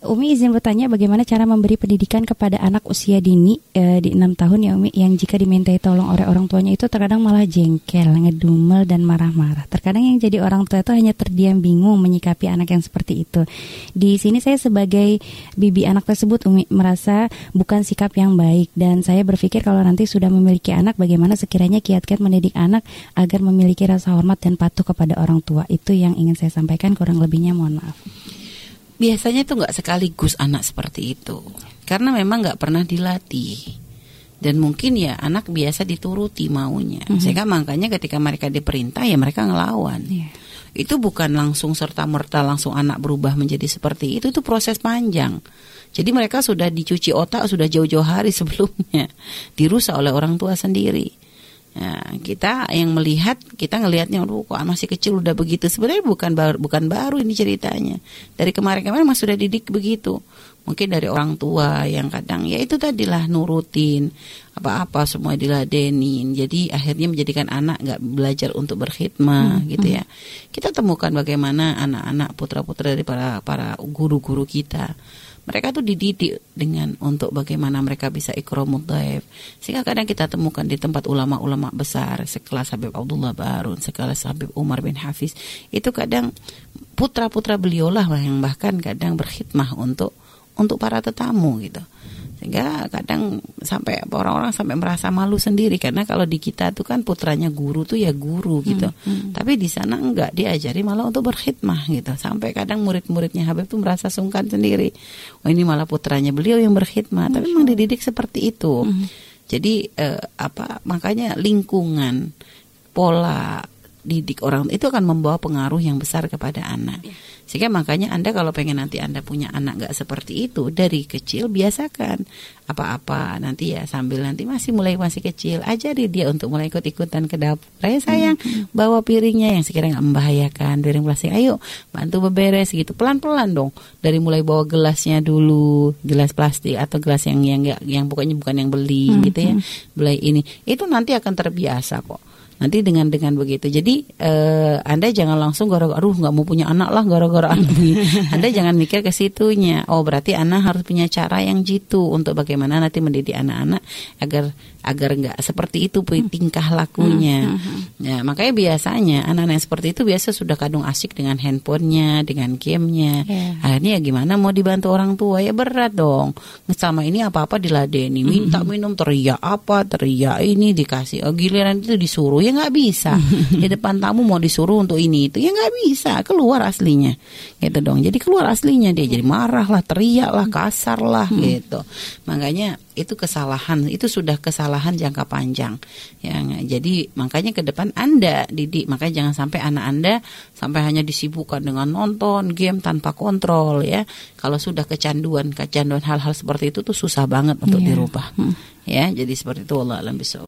Umi izin bertanya bagaimana cara memberi pendidikan kepada anak usia dini e, di enam tahun ya Umi yang jika dimintai tolong oleh orang tuanya itu terkadang malah jengkel, ngedumel dan marah-marah. Terkadang yang jadi orang tua itu hanya terdiam bingung menyikapi anak yang seperti itu. Di sini saya sebagai bibi anak tersebut Umi merasa bukan sikap yang baik dan saya berpikir kalau nanti sudah memiliki anak bagaimana sekiranya kiat-kiat mendidik anak agar memiliki rasa hormat dan patuh kepada orang tua. Itu yang ingin saya sampaikan kurang lebihnya mohon maaf biasanya itu nggak sekaligus anak seperti itu. Karena memang nggak pernah dilatih. Dan mungkin ya anak biasa dituruti maunya. Mm -hmm. sehingga makanya ketika mereka diperintah ya mereka ngelawan. Yeah. itu bukan langsung serta merta langsung anak berubah menjadi seperti itu. Itu proses panjang. Jadi mereka sudah dicuci otak sudah jauh-jauh hari sebelumnya. Dirusak oleh orang tua sendiri Ya, kita yang melihat kita ngelihatnya aduh kok masih kecil udah begitu. Sebenarnya bukan baru bukan baru ini ceritanya. Dari kemarin-kemarin mas sudah didik begitu mungkin dari orang tua yang kadang ya itu tadilah nurutin apa-apa semua diladenin. Jadi akhirnya menjadikan anak nggak belajar untuk berkhidmat hmm, gitu hmm. ya. Kita temukan bagaimana anak-anak putra-putra dari para para guru-guru kita mereka tuh dididik dengan untuk bagaimana mereka bisa ikromul daif sehingga kadang kita temukan di tempat ulama-ulama besar sekelas Habib Abdullah Barun sekelas Habib Umar bin Hafiz itu kadang putra-putra beliau lah yang bahkan kadang berkhidmah untuk untuk para tetamu gitu. Sehingga kadang sampai orang-orang sampai merasa malu sendiri karena kalau di kita tuh kan putranya guru tuh ya guru gitu. hmm, hmm. tapi di sana enggak diajari malah untuk berkhidmah gitu. Sampai kadang murid-muridnya Habib tuh merasa sungkan sendiri. Oh ini malah putranya beliau yang berkhidmah. Tapi memang dididik seperti itu. Hmm. jadi eh, apa makanya lingkungan pola didik orang itu akan membawa pengaruh yang besar kepada anak. Yeah. Sehingga makanya Anda kalau pengen nanti Anda punya anak nggak seperti itu dari kecil biasakan apa-apa nanti ya sambil nanti masih mulai masih kecil ajari dia untuk mulai ikut-ikutan ke dapur. Saya sayang hmm. bawa piringnya yang sekiranya nggak membahayakan piring plastik. Ayo bantu beberes gitu pelan-pelan dong dari mulai bawa gelasnya dulu gelas plastik atau gelas yang yang yang pokoknya bukan yang beli hmm. gitu ya beli ini itu nanti akan terbiasa kok Nanti dengan dengan begitu, jadi uh, anda jangan langsung gara-gara, aduh nggak mau punya anak lah gara-gara anak Anda jangan mikir ke situnya. Oh berarti anak harus punya cara yang jitu untuk bagaimana nanti mendidik anak-anak agar agar nggak seperti itu hmm. tingkah lakunya. Hmm, hmm, ya makanya biasanya anak-anak yang seperti itu biasa sudah kadung asik dengan handphonenya, dengan gamenya. Yeah. Akhirnya ya gimana mau dibantu orang tua ya berat dong. Sama ini apa-apa diladeni, minta minum teriak apa, teriak ini dikasih. Oh, giliran itu disuruh ya nggak bisa. Di depan tamu mau disuruh untuk ini itu ya nggak bisa. Keluar aslinya, gitu dong. Jadi keluar aslinya dia jadi marah lah, teriak lah, kasar lah, gitu. Makanya itu kesalahan itu sudah kesalahan jangka panjang yang jadi makanya ke depan anda didik makanya jangan sampai anak anda sampai hanya disibukkan dengan nonton game tanpa kontrol ya kalau sudah kecanduan kecanduan hal-hal seperti itu tuh susah banget untuk yeah. dirubah hmm. ya jadi seperti itu Allah alam bisa